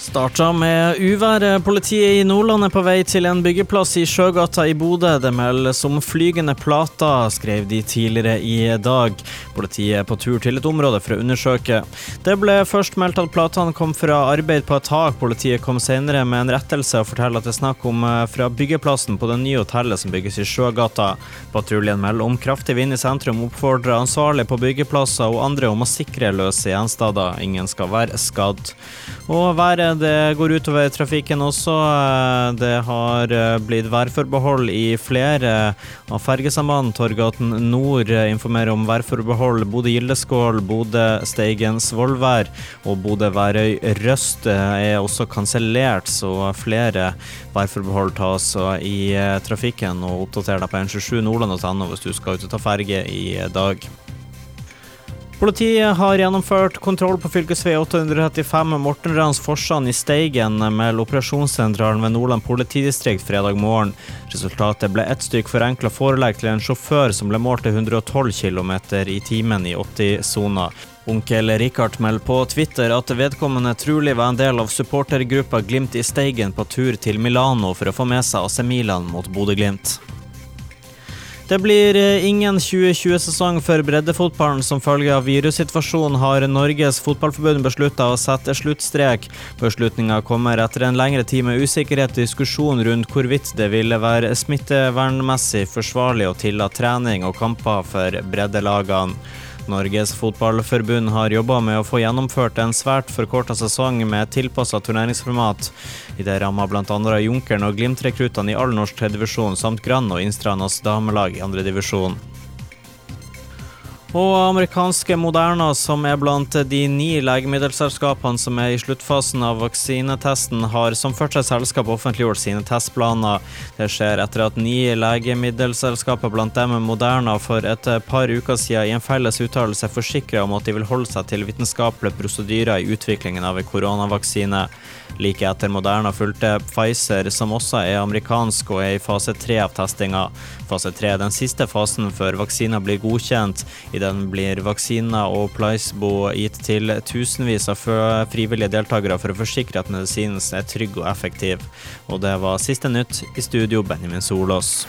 Starta med uværet. Politiet i Nordland er på vei til en byggeplass i Sjøgata i Bodø. Det meldes om flygende plater, skrev de tidligere i dag. Politiet er på tur til et område for å undersøke. Det ble først meldt at platene kom fra arbeid på et tak. Politiet kom senere med en rettelse og forteller at det er snakk om eh, fra byggeplassen på det nye hotellet som bygges i Sjøgata. Patruljen melder om kraftig vind i sentrum, oppfordrer ansvarlige på byggeplasser og andre om å sikre løse gjenstander. Ingen skal være skadd. Og været det går utover trafikken også. Det har eh, blitt værforbehold i flere av fergesamband. Torgaten nord informerer om værforbehold. Bodø-Gildeskål, Bodø-Steigen-Svolvær og Bodø-Værøy-Røst er også kansellert, så flere værforbehold tas i eh, trafikken. Og oppdater deg på n27nordland.no hvis du skal ut og ta ferge i dag. Politiet har gjennomført kontroll på fv. 835 Mortenrans-Forsand i Steigen med operasjonssentralen ved Nordland politidistrikt fredag morgen. Resultatet ble ett stykk forenkla forelegg til en sjåfør som ble målt til 112 km i timen i 80-sona. Onkel Rikard melder på Twitter at vedkommende trolig var en del av supportergruppa Glimt i Steigen på tur til Milano for å få med seg AC Milan mot Bodø-Glimt. Det blir eh, ingen 2020-sesong for breddefotballen som følge av virussituasjonen, har Norges Fotballforbund beslutta å sette sluttstrek. Beslutninga kommer etter en lengre tid med usikkerhet og diskusjon rundt hvorvidt det ville være smittevernmessig forsvarlig å tillate trening og kamper for breddelagene. Norges Fotballforbund har jobba med å få gjennomført en svært forkorta sesong med tilpassa turneringsformat. I det ramma bl.a. Junkeren og Glimt-rekruttene i all norsk tredjedivisjon samt Grann og Innstranas damelag i andredivisjon. Og amerikanske Moderna, som er blant de ni legemiddelselskapene som er i sluttfasen av vaksinetesten, har som første selskap offentliggjort sine testplaner. Det skjer etter at ni legemiddelselskaper, blant dem Moderna, for et par uker siden i en felles uttalelse forsikra om at de vil holde seg til vitenskapelige prosedyrer i utviklingen av en koronavaksine. Like etter Moderna fulgte Pfizer, som også er amerikansk og er i fase tre av testinga. Fase tre er den siste fasen før vaksina blir godkjent. I den blir vaksina og placebo gitt til tusenvis av frivillige deltakere for å forsikre at medisinen er trygg og effektiv. Og det var siste nytt. I studio, Benjamin Solås.